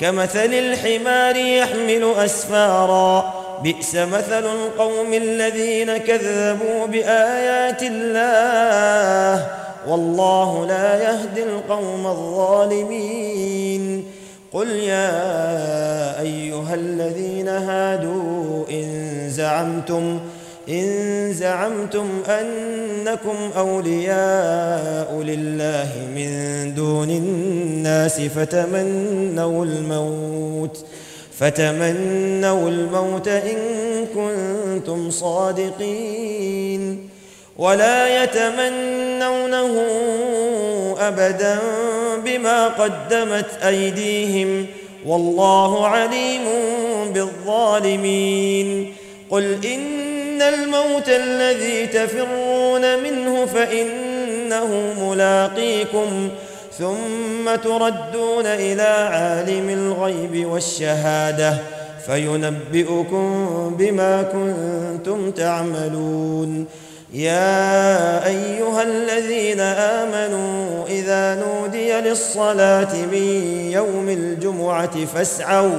كمثل الحمار يحمل أسفارا. بئس مثل القوم الذين كذبوا بآيات الله. والله لا يهدي القوم الظالمين. قل يا أيها الذين هادوا إن زعمتم إن زعمتم أنكم أولياء لله من دون الناس فتمنوا الموت فتمنوا الموت إن كنتم صادقين. ولا يتمنونه أبدا بما قدمت أيديهم. والله عليم بالظالمين. قل إن إن الموت الذي تفرون منه فإنه ملاقيكم ثم تردون إلى عالم الغيب والشهادة فينبئكم بما كنتم تعملون يا أيها الذين آمنوا إذا نودي للصلاة من يوم الجمعة فاسعوا